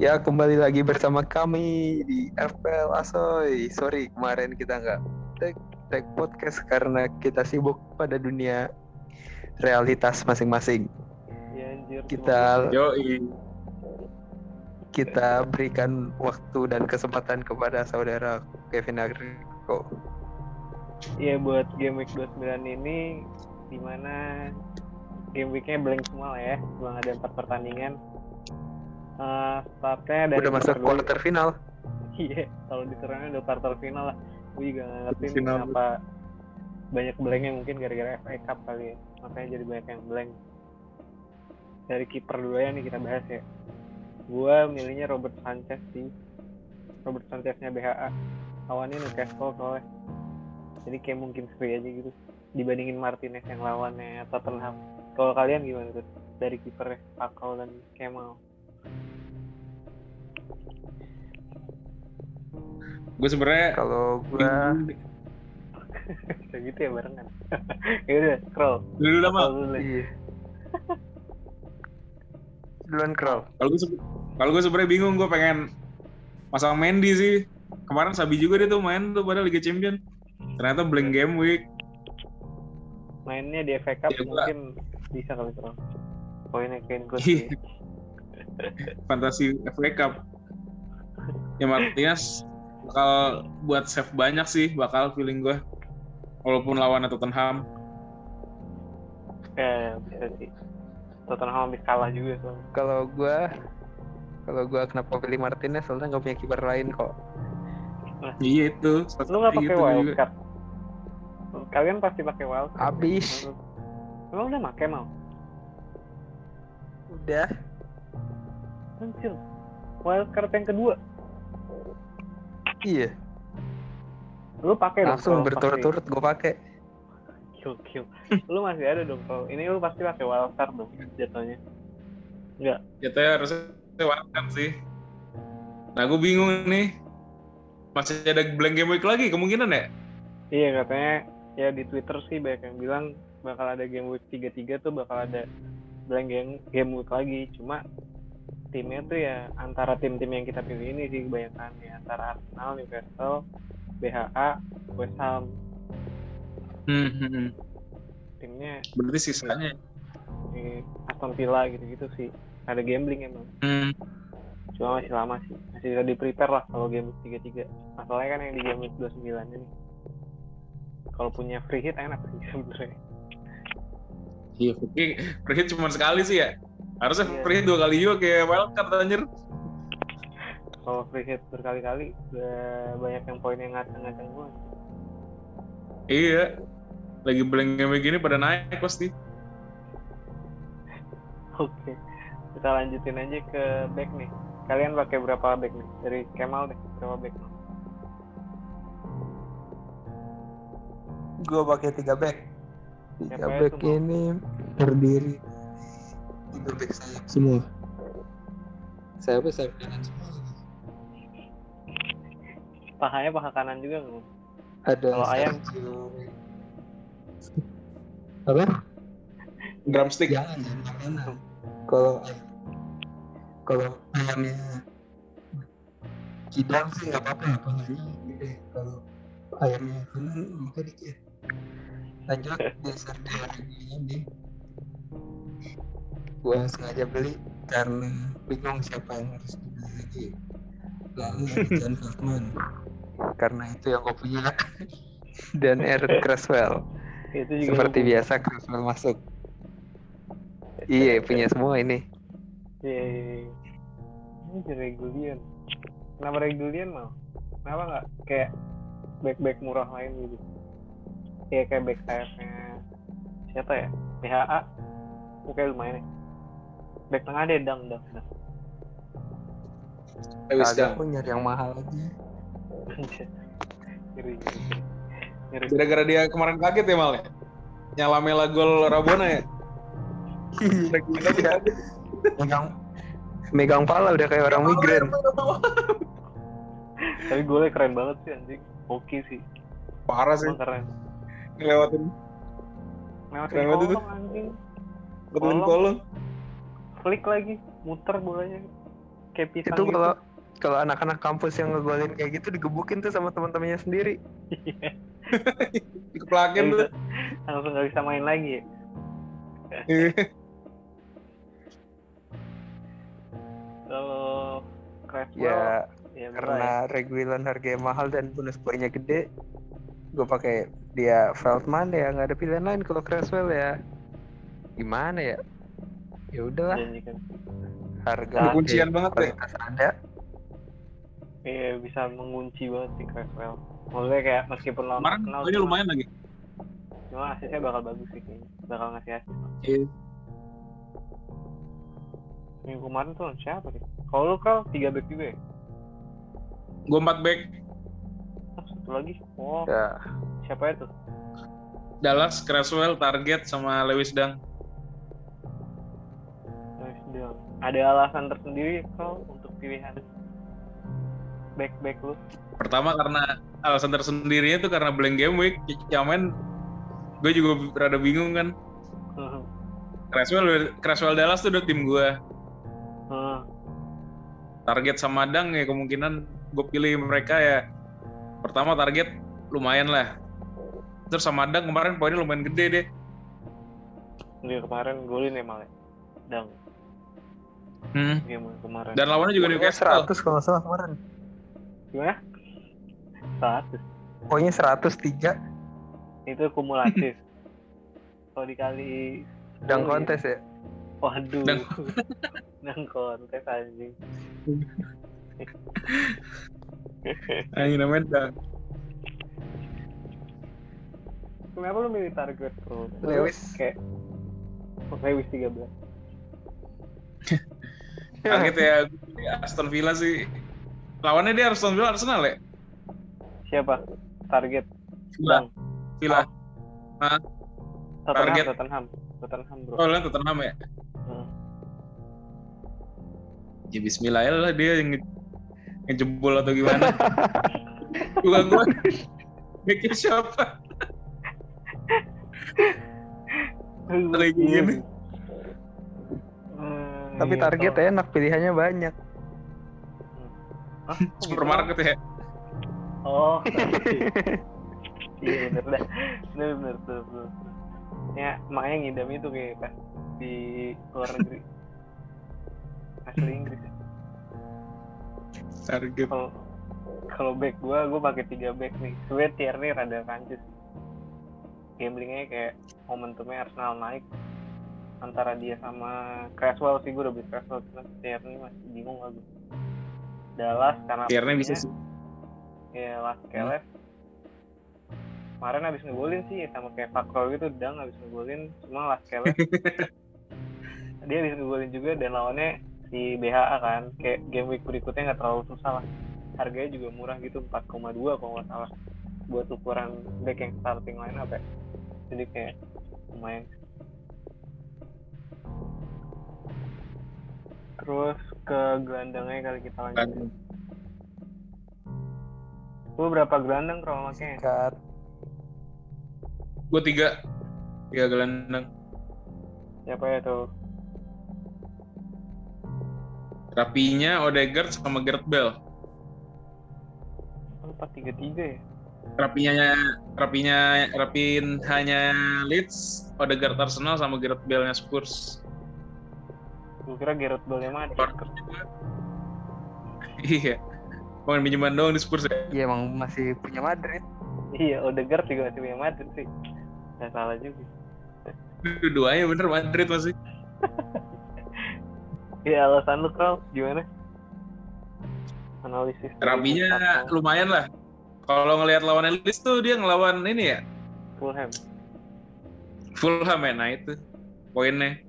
Ya kembali lagi bersama kami di FPL Asoy. Sorry kemarin kita nggak take, take podcast karena kita sibuk pada dunia realitas masing-masing. Ya anjir. Kita Yoi. kita berikan waktu dan kesempatan kepada saudara Kevin Agriko. Iya buat game week 29 ini di mana game weeknya blank semua lah ya. Cuma ada empat pertandingan. Eh startnya dari Udah masuk quarter final. Iya, kalau diserangnya udah quarter final lah. Gue juga nggak ngerti Final. kenapa banyak blanknya mungkin gara-gara FA Cup kali ya. Makanya jadi banyak yang blank. Dari kiper dulu ya nih kita bahas ya. Gua milihnya Robert Sanchez sih. Robert Sancheznya BHA. Lawannya Newcastle soalnya. Jadi kayak mungkin free aja gitu. Dibandingin Martinez yang lawannya Tottenham. Kalau kalian gimana tuh? Dari kipernya Pakal dan Kemal. Gue sebenarnya Kalau gua deh. Kayak gitu ya barengan. ya udah, scroll. dulu. Scroll dulu iya. Duluan Kroll. Kalau gue kalau gue sebenarnya bingung gue pengen masang Mendy sih. Kemarin Sabi juga dia tuh main tuh pada Liga Champion. Ternyata blank game week. mainnya di FA Cup Ya, gua- mungkin bisa kali terus poinnya Kane good Iya. sih. Fantasi FA Cup. Ya Martinez bakal buat save banyak sih bakal feeling gue. Walaupun lawan Tottenham. ya bisa sih Tottenham habis kalah juga soalnya Kalau gua kalau gua kenapa pilih Martinez soalnya nggak punya kiper lain kok. Iya itu. lu nggak pakai Gitu wildcard kalian pasti pakai wildcard Abis. emang udah pakai mau Udah. anjir wildcard yang kedua Iya. lu pakai dong Langsung berturut-turut gue pakai. kill kill lu masih ada dong kalau ini lu pasti pakai wildcard dong jatuhnya enggak Jatuhnya harusnya wildcard sih. Nah gue bingung nih. Masih ada blank game week lagi kemungkinan ya? Iya katanya ya di Twitter sih banyak yang bilang bakal ada game week 33 tuh bakal ada blank game, game week lagi. Cuma timnya tuh ya antara tim-tim yang kita pilih ini sih kebanyakan ya antara Arsenal, Newcastle, BHA, West Ham. Hmm, hmm, hmm. Timnya Berarti sisanya. di Aston Villa gitu-gitu sih. Ada gambling emang. Hmm. Cuma masih lama sih. Masih bisa di prepare lah kalau game week 33. Masalahnya kan yang di game week 29 ini. Kalau punya free hit enak sih sebenarnya. Iya. Free hit cuma sekali sih ya. Harusnya Iya. free hit dua kali juga kayak wildcard anjir. kalau free hit berkali-kali udah banyak yang poin yang ngacang-ngacang gua Iya. Lagi blank game gini pada naik pasti. oke kita lanjutin aja ke back nih kalian pakai berapa back nih dari Kemal deh berapa back Gue pakai tiga back. Tiga Siapa back ini terdiri tiga back sayap semua. Sayapnya sayap kanan semua. pahanya paha kanan juga nggak Ada Kalau ayam? Apa? Drumstick. Jangan jangan kanan. Kalau kalau ayamnya kidang sih nggak apa-apa pahanya gede. Kalau ayamnya kanan maka dikit. Lanjut di Sergio ini. Gua sengaja beli karena bingung siapa yang harus dibeli lagi. Lalu Jan Feldman. Karena itu yang gue punya. Dan Aaron Creswell. itu juga Seperti biasa Creswell masuk. Iya punya semua ini. Iya, iya, iya. ini Regulian kenapa Regulian mau kenapa nggak kayak back-back murah lain gitu Iya kayak back sayapnya siapa ya BHA oke lumayan ya back tengah deh dang dang dang Habis Kagak jam. aku nyari yang mahal aja. Anjir. ngeri Gara-gara dia kemarin kaget ya mal ya. Nyala mela gol Rabona ya. Iya. megang megang pala udah kayak orang migran. tapi gue keren banget sih anjing oke sih Parah sih. Keren Ngelewatin Lewatin Keren banget itu. kolong anjing Kolong. Flick lagi muter bolanya kayak pisang Itu gitu. kalau kalau anak-anak kampus yang ngegolin kayak gitu digebukin tuh sama teman-temannya sendiri. Dikeplakin tuh. langsung nggak bisa main lagi ya. Kalau Craftwell Ya ya, karena Reguilon harganya mahal dan bonus poinnya gede, gue pakai dia Feldman ya nggak ada pilihan lain kalau Creswell ya gimana ya? Ya ya. udahlah Janjikan. harga Udah kuncian banget kualitas ada. Iya bisa mengunci banget sih Craftwell. Maksudnya kayak meskipun lama Kemarin kenal ini lumayan lagi. cuma asisnya bakal bagus sih kayaknya. Bakal ngasih asis. Iya. Minggu kemarin tuh siapa sih? Kalau lu kau tiga back juga ya? Gue 4 back. Oh, satu lagi. Oh, Ya, siapa itu? Dallas, Creswell, Target, sama Lewis Dang. Ada alasan tersendiri kau untuk pilihan back back lu? Pertama karena alasan tersendirinya tuh karena blank game week. Yamen gue juga rada bingung kan. Creswell, Creswell Dallas tuh udah tim gue. Hmm. Target sama Dang ya kemungkinan gue pilih mereka ya. Pertama target lumayan lah. Terus sama Dang kemarin poinnya lumayan gede deh. Dia kemarin golin ya malah. Dang Hmm. game kemarin. Dan lawannya juga Newcastle. 100 kalau nggak salah kemarin. Gimana? Satu. Poinnya 103 Itu kumulatif. Kalau dikali dan 10 kontes ya. Waduh. Dang. Dang kontes anjing. Anjing namanya Dang. Kenapa lu milih target? Lu Lewis. Kayak oh, Lewis 13. Target ya Aston Villa sih. Lawannya dia Aston Villa Arsenal ya? Siapa? Target. Villa. Bang. Villa. Tottenham, Target. Tottenham. Tottenham bro. Oh, lawan Tottenham ya? Hmm. Ya bismillah ya lah dia yang nge- ngejebol atau gimana. Bukan gua. Bikin siapa? Kayak gini. Tapi iya, target kalau- enak pilihannya banyak. Hah? Gitu? Supermarket ya. Oh. iya bener dah. Bener bener bener. bener. Ya makanya ngidam itu kayak pas di luar negeri. Asli Inggris. Target. Kalau kalau back gua gua pakai tiga back nih. Sebenarnya Tierney rada kancis. Gamblingnya kayak momentumnya Arsenal naik antara dia sama Creswell sih gue udah beli Creswell cuma Tierney masih bingung lah gue. Dallas karena Tierney bisa punya- sih. ya Las Keles kemarin habis ngegolin sih sama kayak Fakro gitu Dang habis ngegolin cuma Las Keles dia habis ngegolin juga dan lawannya si BHA kan kayak game week berikutnya nggak terlalu susah lah. Harganya juga murah gitu 4,2 kalau nggak salah buat ukuran back yang starting line up ya. Jadi kayak lumayan terus ke gelandangnya kali kita lanjut lu berapa gelandang kalau makanya. Gue tiga. Tiga gelandang. siapa ya tuh Rapinya, Odegaard, sama Gareth Bale. empat tiga tiga ya Rapinya, rapinya, rapin hanya Leeds, Odegaard Arsenal, sama Gareth Bale-nya Spurs. Gue kira Gareth Bale nya mati. Iya. Pengen pinjaman doang di Spurs ya. Iya emang masih punya Madrid. iya Odegaard juga masih punya Madrid sih nggak salah juga Dua-duanya bener Madrid masih. ya alasan lu Kral gimana analisis Rapinya Arsenal, lumayan lah. Kalau ngelihat lawan Leeds tuh dia ngelawan ini ya, Fulham Fulham ya, nah itu poinnya.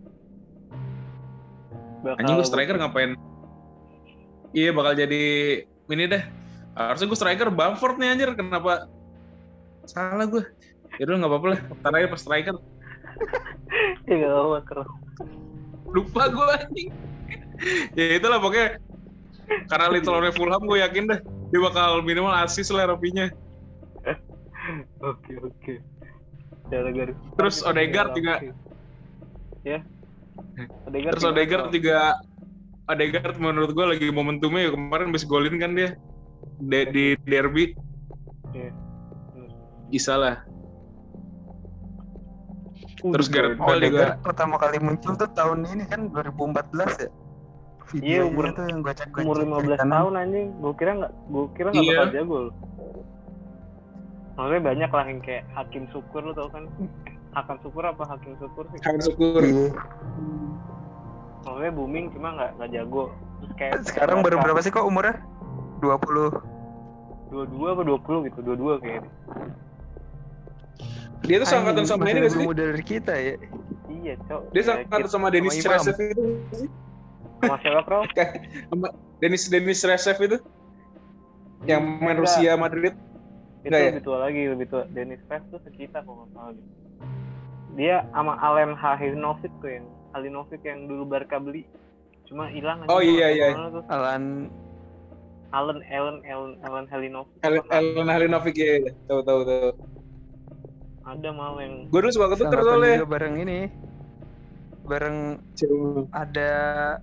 Bakal Anjing gue striker ngapain? Iya bakal jadi ini deh. Harusnya gue striker Bamford nih anjir. Kenapa? Salah gue. Ya udah nggak apa-apa lah. Ntar aja pas striker. ya gak apa Kral Lupa gue anjing. ya itulah pokoknya. Karena lawan Fulham gue yakin deh. Dia bakal minimal asis lah rapinya. oke oke Terus Odegaard juga. Ya Odegaard Terus Odegaard juga Odegaard menurut gue lagi momentumnya ya kemarin habis golin kan dia De- di derby Iya. Hmm. bisa lah Uh, Terus Gareth. Bale juga pertama kali muncul tuh tahun ini kan 2014 ya. Iya, umur- tuh yang gue cek umur 15 tahun anjing gue kira nggak gue kira nggak Iya. bakal jago loh maksudnya banyak lah yang kayak Hakim Syukur lo tau kan Hakan Syukur apa Hakim Syukur sih Kami syukur Iya. maksudnya booming cuma nggak nggak jago terus kayak Sekarang baru berapa sih kok umurnya? 20. dua dua apa dua puluh gitu dua dua kayaknya dia tuh seangkatan sama ini gak sih muda dari kita ya. iya cok dia seangkatan sama Denis. Resev itu sama siapa bro Denis Denis Resev itu yang main Enggak. Rusia Madrid itu ya? lebih tua lagi lebih tua Dennis Rev tuh sekitar kalau nggak salah gitu. Dia sama Alen Halinovic tuh yang Halinovic yang dulu Barca beli cuma hilang aja Oh, iya, iya. Alan Allen Allen Allen Allen Halinovic Helen Helen Halinovic ya ya. tahu tahu tahu ada mal yang gue dulu suka ketuker soalnya bareng ini. Bareng ada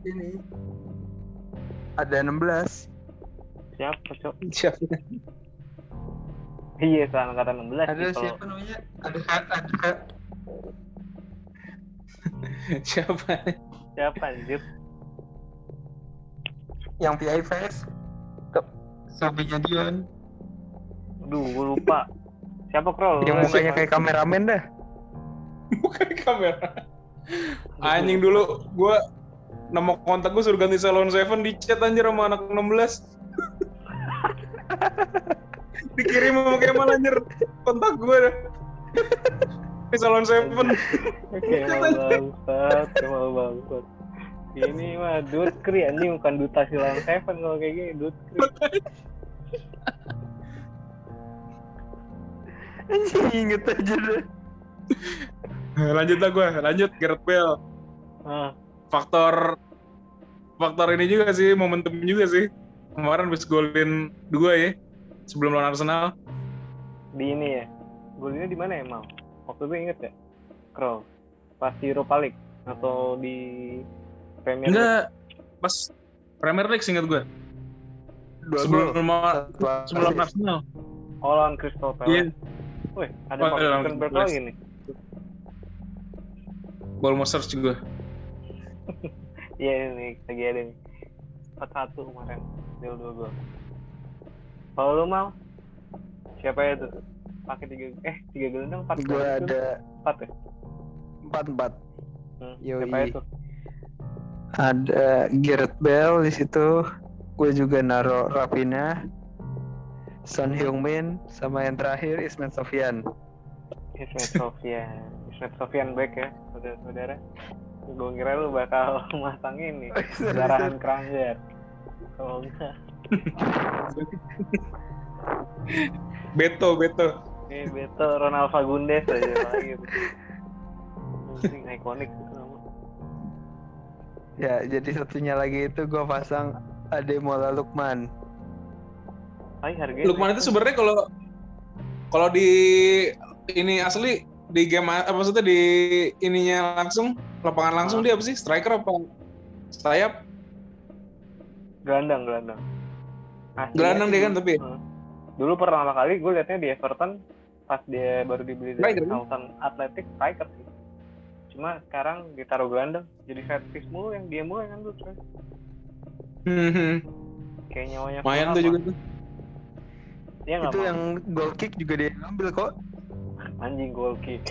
ini. Ada 16. siapa cok siapa iya kan angkatan 16 Ada siapa namanya? Ada ada siapa siapa anjir yang PIFS. Sampingnya Dion. aduh gue lupa. Siapa Krol? Yang mukanya kayak kameramen dah. bukan kamera. Anjing dulu gue nama kontak gue suruh ganti salon seven di chat anjir sama anak 16 dikirim sama Kemal anjir. Kontak gue dah di salon seven Kemal bangsat Kemal bangsat ini mah Dutkri anjing bukan duta silang seven kalau kayak gini Dutkri Anjing inget aja deh. lanjut lah gue lanjut Gareth Bale. Ah. Faktor faktor ini juga sih momentum juga sih. Kemarin habis golin dua ya sebelum lawan Arsenal. Di ini ya golnya di mana ya mal waktu itu inget ya Krol pas di Europa League atau di Premier League? enggak pas Premier League singkat gue Dua sebelum gol. lawan- Satu sebelum. Arsenal. Oh lawan Crystal iya. Palace Wih, ada Oh, Mark iya, Zuckerberg lagi nih? Ball mau search juga iya ini lagi ada nih. Empat satu kemarin deal dua gol. Kalau lu mau siapa ya tuh pakai tiga eh tiga gelendang empat Gue ada empat ya empat empat. hmm. Yoi. siapa itu Ada Gareth Bale di situ. Gue juga naro Rapina, Son Heung-min, sama yang terakhir Ismail Sofyan. Ismet Sofian Ismet Sofian back ya saudara-saudara gue kira lu bakal masang ini darahan keranjat kalau enggak Beto Beto ini Beto Ronald Fagundes aja lagi. Anjing, ikonik. Ya, jadi satunya lagi itu gue pasang Ademola Lukman. Ay, harganya. Lukman itu sebenarnya kalau kalau di ini asli di game apa maksudnya di ininya langsung lapangan langsung dia apa sih? Striker apa? Sayap? Gelandang gelandang. Asli Gelandang dia kan, tapi? Heeh. dulu pertama kali gue liatnya di Everton pas dia baru dibeli dari Striker, kan? Southampton Athletic striker sih cuma sekarang ditaruh gelandang jadi set piece mulu yang dia mulu yang ngambil coy. Hmm, kayak nyawanya lumayan Fulham tuh juga tuh nggak itu mau? yang goal kick juga dia ngambil kok. anjing goal kick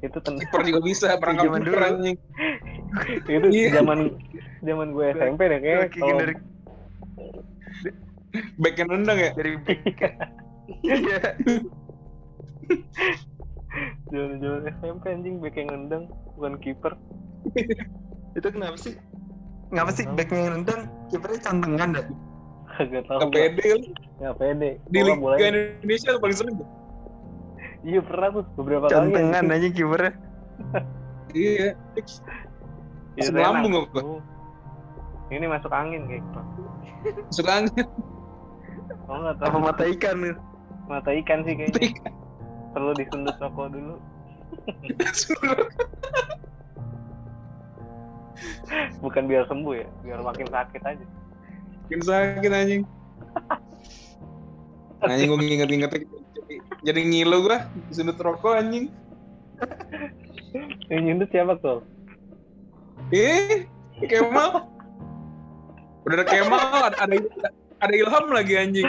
itu kiper juga bisa perangkap zaman dulu. anjing itu Iya. zaman zaman gue SMP deh kayak kalau dari back yang nendang ya dari back. Iya. zaman SMP anjing back yang nendang bukan kiper itu kenapa sih? Ngapa sih backnya yang nendang? Kipernya cantengan dah. Gak tau Gak pede. Nggak pede di Liga bolanya- Indonesia paling sering iya pernah tuh beberapa kali Cantengan aja kipernya. iya fix Iya, Masuk lambung masuk. apa? ini masuk angin kayak gitu suka angin oh nggak Apa tahu mata ikan nih? Mata ikan sih kayaknya perlu disundut rokok dulu bukan biar sembuh ya biar makin sakit aja Makin sakit anjing. Anjing gue nginget-nginget jadi, jadi ngilu gue di sudut rokok anjing. yang nyundut siapa tuh Eh, Kemal. Udah ada Kemal, ada, ada, ada Ilham lagi anjing.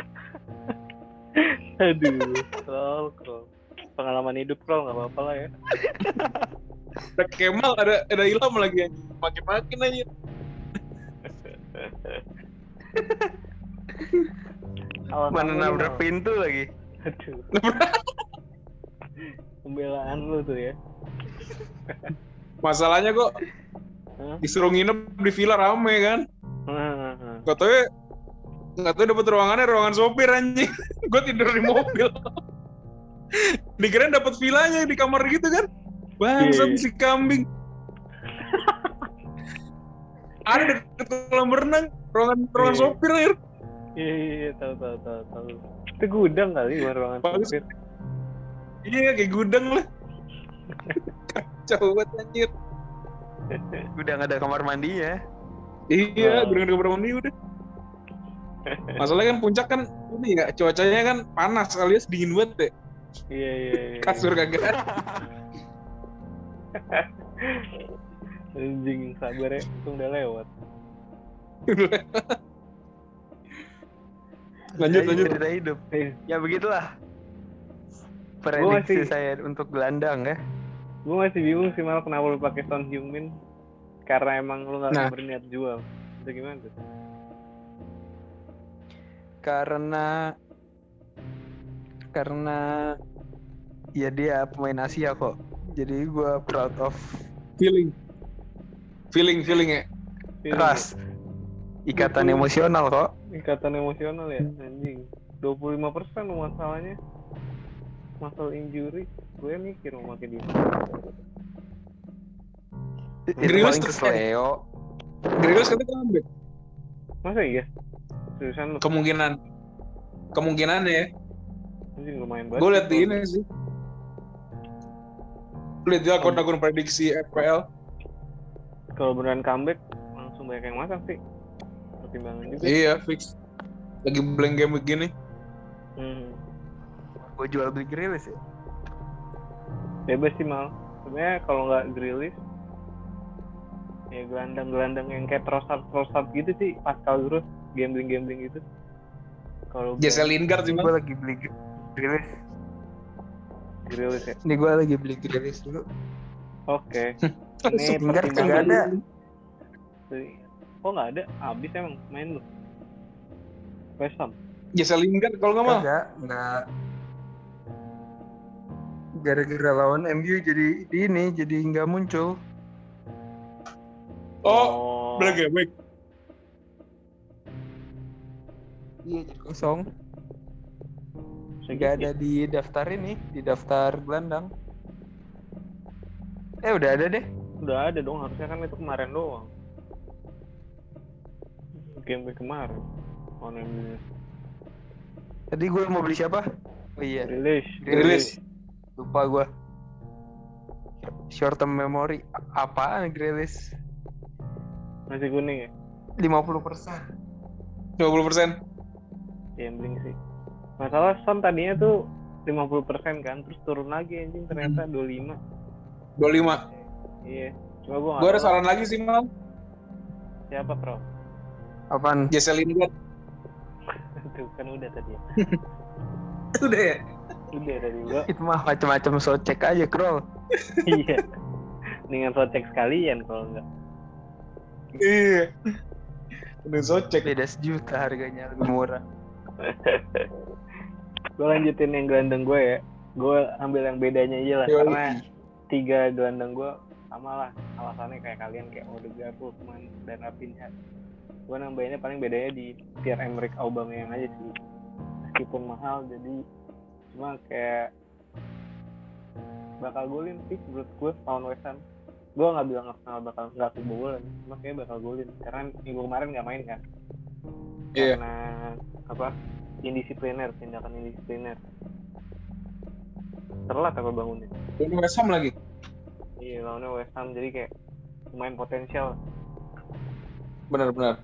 Aduh troll troll pengalaman hidup troll nggak apa-apa lah ya Ada Kemal, ada ada Ilham lagi anjing. Makin-makin anjing. Alasan Mana nabrak pintu lagi. aduh pembelaan lu tuh ya Masalahnya kok disuruh nginep di villa rame kan. Hahaha. Gak tau ya, gak tau dapet ruangannya ruangan sopir anjing. gue tidur di mobil. Dikirain dapet villanya di kamar gitu kan. Bangsat Iya. si kambing. Ada deket kolam renang, ruangan ruangan Iya. sopir air. iya iya iya, tahu tahu tahu tahu itu gudang kali bukan ruangan Bagus. sopir Iya kayak gudang lah. Kacau banget anjir. Nggak ada kamar mandinya. Iya, Oh. gudang kamar mandi udah. Masalahnya kan puncak kan ini ya cuacanya kan panas alias dingin banget deh. iya iya iya Kasur kagak anjing sabar ya untung udah lewat lanjut lanjut. Cerita hidup. Eh, Ya begitulah. Prediksi masih- saya untuk gelandang ya. gue masih bingung sih malah kenapa lu pakai Son Heung-min karena emang lu nggak Nah. berniat jual itu gimana tuh Karena karena ya dia pemain Asia kok. Jadi gua proud of Feeling. Feeling feeling ya. Trust. Ikatan Betul. emosional kok. ikatan emosional ya anjing 25% persen masalahnya masalah injury gue mikir mau pakai paling tuh- kesel Leo. Grealish katanya comeback. masa iya seriusan lu Kemungkinan. Kemungkinan ya. anjing lumayan banget Gue liat di ini sih. Lihat di akun-akun prediksi FPL. kalau beneran comeback langsung banyak yang masang sih pertimbangan juga Iya, fix. Lagi blank game begini. hmm. Gue jual beli Grealish ya. bebas sih mal sebenarnya kalau nggak Grealish ya gelandang-gelandang yang kayak Trossard Trossard gitu sih Pascal Gross gambling gambling gitu kalau Jesse Lingard sih, Gue lagi beli Grealish. Grealish ya Ini gue lagi beli Grealish dulu. oke ini Lingard pertimbangan kagak ada. oh nggak ada abis emang main lu West Ham Jesse Lingard kalau nggak mau. Kagak, enggak. Gara-gara lawan MU jadi di ini jadi nggak muncul. Oh, blank game week. Iya jadi kosong. Ya? ada di daftar ini, di daftar gelandang. Eh udah ada deh. udah ada dong harusnya kan itu kemarin doang game kemarin on MU Tadi gue mau beli siapa? Oh iya, Grealish Grealish. lupa gue. Short term memory. Apaan Grealish? masih kuning ya 50%. 20%. Gambling sih masalah Son tadinya tuh 50% kan terus turun lagi anjing ternyata 25 25. iya cuma gua Gue ada saran lagi sih, Mal. siapa pro Apaan? Jesse Lingard. tuh kan udah tadi ya Udah ya? udah tadi gua Itu mah macam-macam so cek aja, Krol. iya dengan cek sekalian kalau enggak Iya. Udah socek. Beda sejuta harganya lebih murah. gue lanjutin yang gelandang gue ya. Gue ambil yang bedanya aja lah Yoi. karena tiga gelandang gue sama lah. Alasannya kayak kalian kayak Odegaard, Lookman, dan Rapinha gue nambahinnya paling bedanya di Pierre Emerick Aubameyang aja sih. Meskipun mahal jadi cuma kayak bakal golin sih menurut gue lawan West Ham. Gue nggak bilang Arsenal bakal nggak kebobolan cuma kayak bakal golin. Karena minggu kemarin nggak main kan Iya. karena apa indisipliner tindakan indisipliner telat apa bangunnya Ini West Ham lagi. iya lawannya West Ham jadi kayak lumayan potensial benar-benar.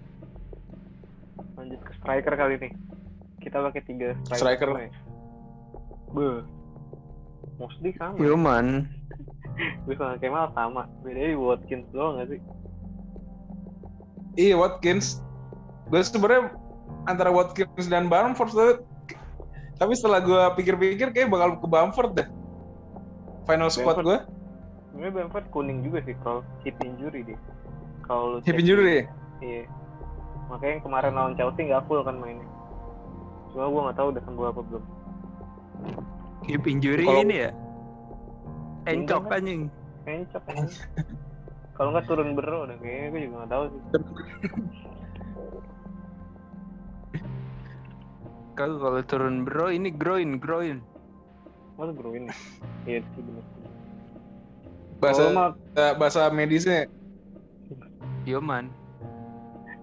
Lanjut ke striker kali nih. Kita pakai tiga striker. Striker. ya. Be. Mostly sama. Human. Gue sama Kemal sama. Bedanya di Watkins doang gak sih? Iya Watkins. Gue sebenarnya antara Watkins dan Bamford tuh- tapi setelah gue pikir-pikir kayak bakal ke Bamford deh. Final squad gue. Sebenarnya Bamford kuning juga sih kalau hip injury dia. Kalau Hip injury ya? Iya. Makanya yang kemarin lawan Chelsea nggak full kan mainnya. Cuma gue nggak tahu udah sembuh apa belum. Hip injury Kalau- ini ya. Encok anjing. Kencok kan. Kalau nggak turun bero udah kayaknya gue juga nggak tahu sih. Kalau kalau turun bro ini groin groin. Masa bro ini? Iya sih bener. Bahasa lu mah, bahasa medisnya Human.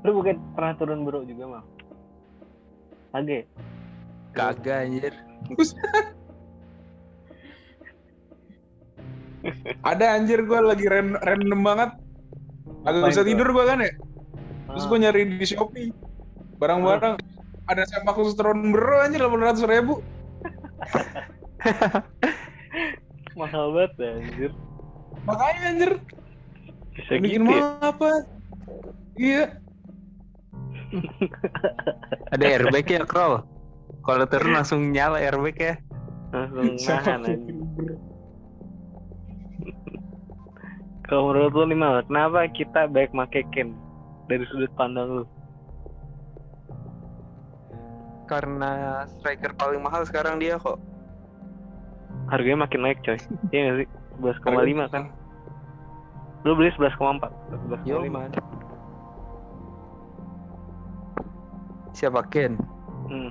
lu bukan pernah turun bro juga mah? Kage. Kagak anjir. ada anjir gue lagi ran- random banget. Agak bisa tidur gue kan ya. Terus Ah, gue nyari di Shopee. Barang-barang ada sepak khusus turun bro anjir 800 ribu. mahal banget ya, anjir. Makanya anjir. Bisa Bikin gitu ya? mau apa? Iya. Ada airbag ya Kroll. Kalau turun langsung nyala airbag ya. Langsung nahan bro. Kalau menurut lu nih Mal, kenapa kita baik make Ken dari sudut pandang lu? Karena striker paling mahal sekarang dia kok. Harganya makin naik coy. Iya nggak sih? 11,5 kan? Lu beli 11,4. 11,5. Human. Siapa Ken? Hmm.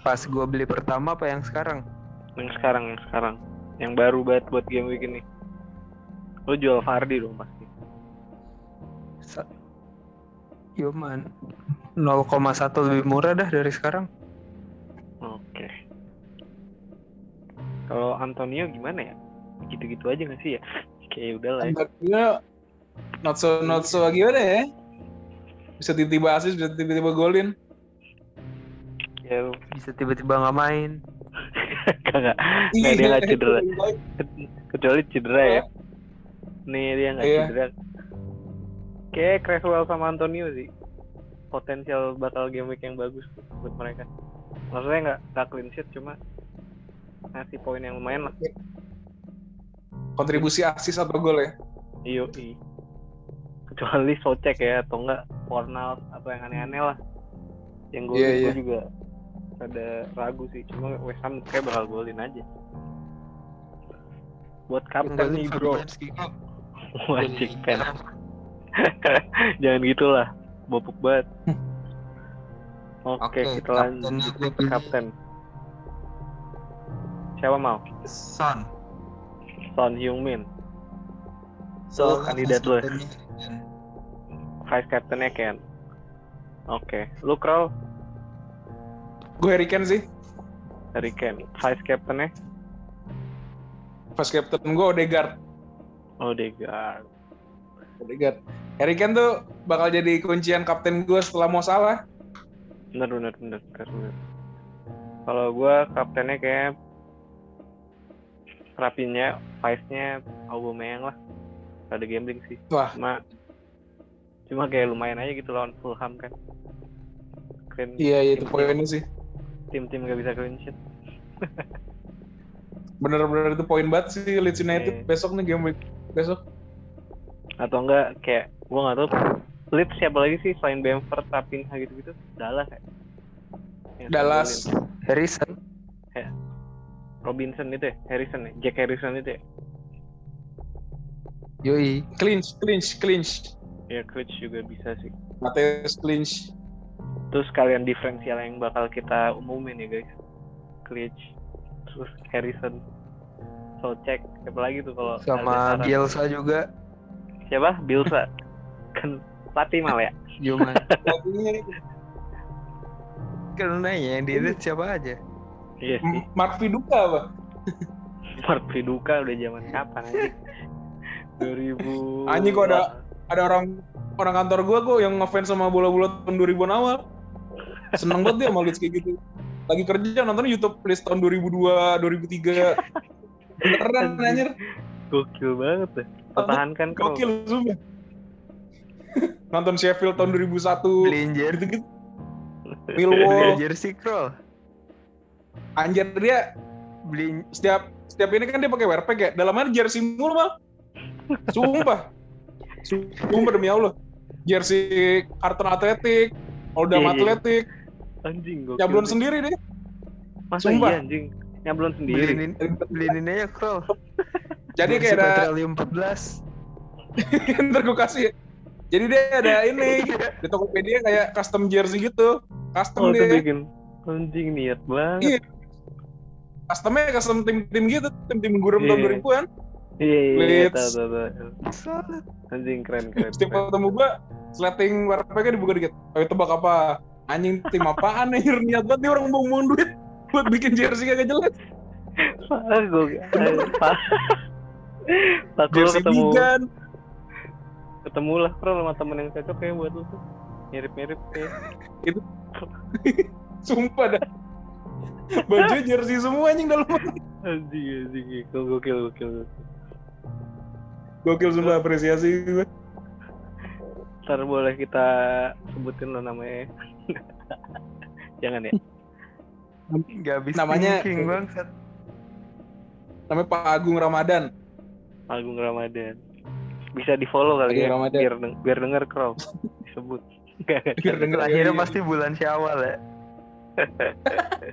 Pas gua beli pertama apa yang sekarang? Yang sekarang, yang sekarang. Yang baru banget buat game week ini. Lu jual Fardi dong pasti. Sa- Human. 0,1 lebih murah dah dari sekarang. Oke. Kalau Antonio gimana ya? Gitu-gitu aja gak sih ya? Kayak udah lah ya. Tampaknya not so not so gimana ya? Bisa tiba-tiba asis, bisa tiba-tiba golin. Ya, Bisa tiba-tiba nggak main. kagak. Nggak, dia nggak cedera. Kecuali cedera ya. Nih dia nggak Iya. cedera. Kayak Creswell sama Antonio sih. Potensial bakal game week yang bagus buat mereka. Maksudnya nggak nggak clean sheet cuma ngasih poin yang lumayan lah. Kontribusi asis atau gol ya? Iyo, i. Kecuali Socek ya atau enggak Fornals atau yang aneh-aneh lah. Yang gue iya. juga ada ragu sih. Cuma West Ham kayak bakal golin aja. Buat kapten nih bro. Wajib pen. Jangan gitulah. Bopuk banget. Oke, kita lanjut ke kapten. Siapa mau? Son. Son Heung-min. So, kandidat lu. Vice captainnya Ken. Oke, lu Kroll Gue Harry Kane sih. Ken. Vice captainnya Pas captain gue Odegaard. Odegaard. Odegaard. Harry Kane tuh bakal jadi kuncian kapten gue setelah mau salah. Bener bener bener bener. bener. Kalau gua kaptennya kayak rapinya, vice-nya Aubameyang lah. Ada gambling sih. Wah. Cuma cuma kayak lumayan aja gitu lawan Fulham kan. Clean, Iya, iya itu poinnya sih. Tim-tim gak bisa clean sheet. Bener-bener itu poin banget sih Leeds United Iya. besok nih game week besok. Atau enggak kayak gua nggak tahu Leeds siapa lagi sih selain Bamford, Rapinha gitu-gitu? Dallas ya? Yang Dallas. Harrison. Robinson itu ya? Harrison ya? Jack Harrison itu ya? Yoi. Clinch, clinch, clinch. Ya Clutch juga bisa sih. Mateus clinch. Terus kalian diferensial yang bakal kita umumin ya guys. Clutch, terus Harrison, Socek, siapa lagi tuh kalau Sama? Bielsa juga. Siapa? Bilsa. kan pelatih mal ya? Pelatihnya kan nanya yang di Leeds siapa aja. Iya sih. Mark Viduka apa? Mark Viduka udah zaman kapan aja? 2000 Anjing, kok ada- ada orang orang kantor gua kok yang ngefans sama bola-bola tahun 2000-an awal. Seneng banget dia sama kayak gitu. Lagi kerja nonton YouTube list tahun 2002, 2003. Beneran anjir. Gokil banget deh pertahankan kok Gokil sumpah. nonton Sheffield tahun 2001. Beliin jersey, Gitu-gitu. beliin Millwall. jersey Kroll. Anjir dia Beliin setiap setiap ini kan dia pakai wearpack ya. Dalamnya jersey mulu mal. Sumpah. Sumpah demi Allah. Jersey Carlton Athletic, Oldham Iya, iya. Athletic, anjing gokil nyablon sendiri deh. masa Sumpah. iya anjing nyablon sendiri beliin beliin aja Kroll. Jadi kayak ada Petroleum 14. ntar gue kasih. Jadi dia ada ini di Tokopedia kayak custom jersey gitu. Custom oh itu dia. bikin anjing niat banget Iya. Customnya custom tim-tim gitu, tim-tim gurem tahun Iya. 2000-an. iya iya iya Salah. anjing keren keren, Setiap ketemu gua, sleting wearpacknya dibuka dikit. Ayo tebak apa? Anjing tim apaan anjir niat banget nih orang mau buang duit buat bikin jersey kagak jelas. Parah gue Pak lu Jersey ketemu Bigan. ketemu lah bro sama temen yang cocok ya buat lu tuh mirip-mirip kayak Sumpah dah. Baju jersey semua anjing dalam. anjing anjing gokil gokil gokil Gokil sumpah apresiasi gue. ntar boleh kita sebutin lo namanya jangan ya Gak habis Namanya- thinking bangsat. Namanya Pak Agung Ramadan. Agung Ramadan bisa di follow kali Agung ya Ramadan. biar deng- biar denger crow disebut Biar denger Akhirnya Iya, iya. pasti bulan Syawal ya.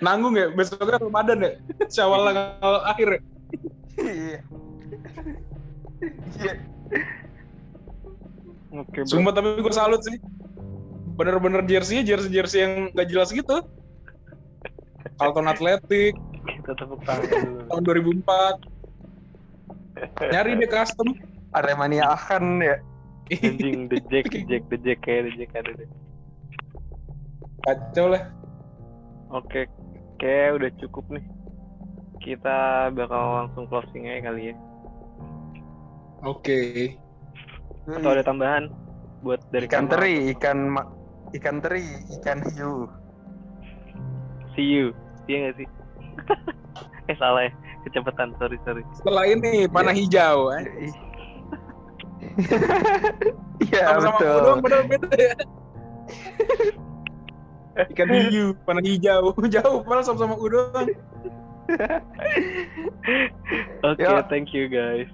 Nanggung ya, besoknya Ramadan ya. Syawal tanggal akhir ya. Iya. Iya. oke bro Sumpah tapi gue salut sih. Bener-bener jersey jersey-jersey yang gak jelas gitu. Carlton Athletic kita tepuk tangan dulu tahun 2004. Nyari deh custom. Aremania akan ya. anjing the jack the jack the jack kayak the jack ada deh Kacau lah. oke kayak udah cukup nih kita bakal langsung closing aja kali ya Oke. atau ada tambahan buat dari ikan kamu? teri, ikan ma- ikan teri, ikan hiu. see you iya gak sih eh salah ya kecepatan sorry sorry Setelah ini panah hijau. eh. Iya Sama-sama betul. padahal beda ya. Ikan hiu, panah hijau. Jauh padahal sama-sama udang. oke Ya. thank you guys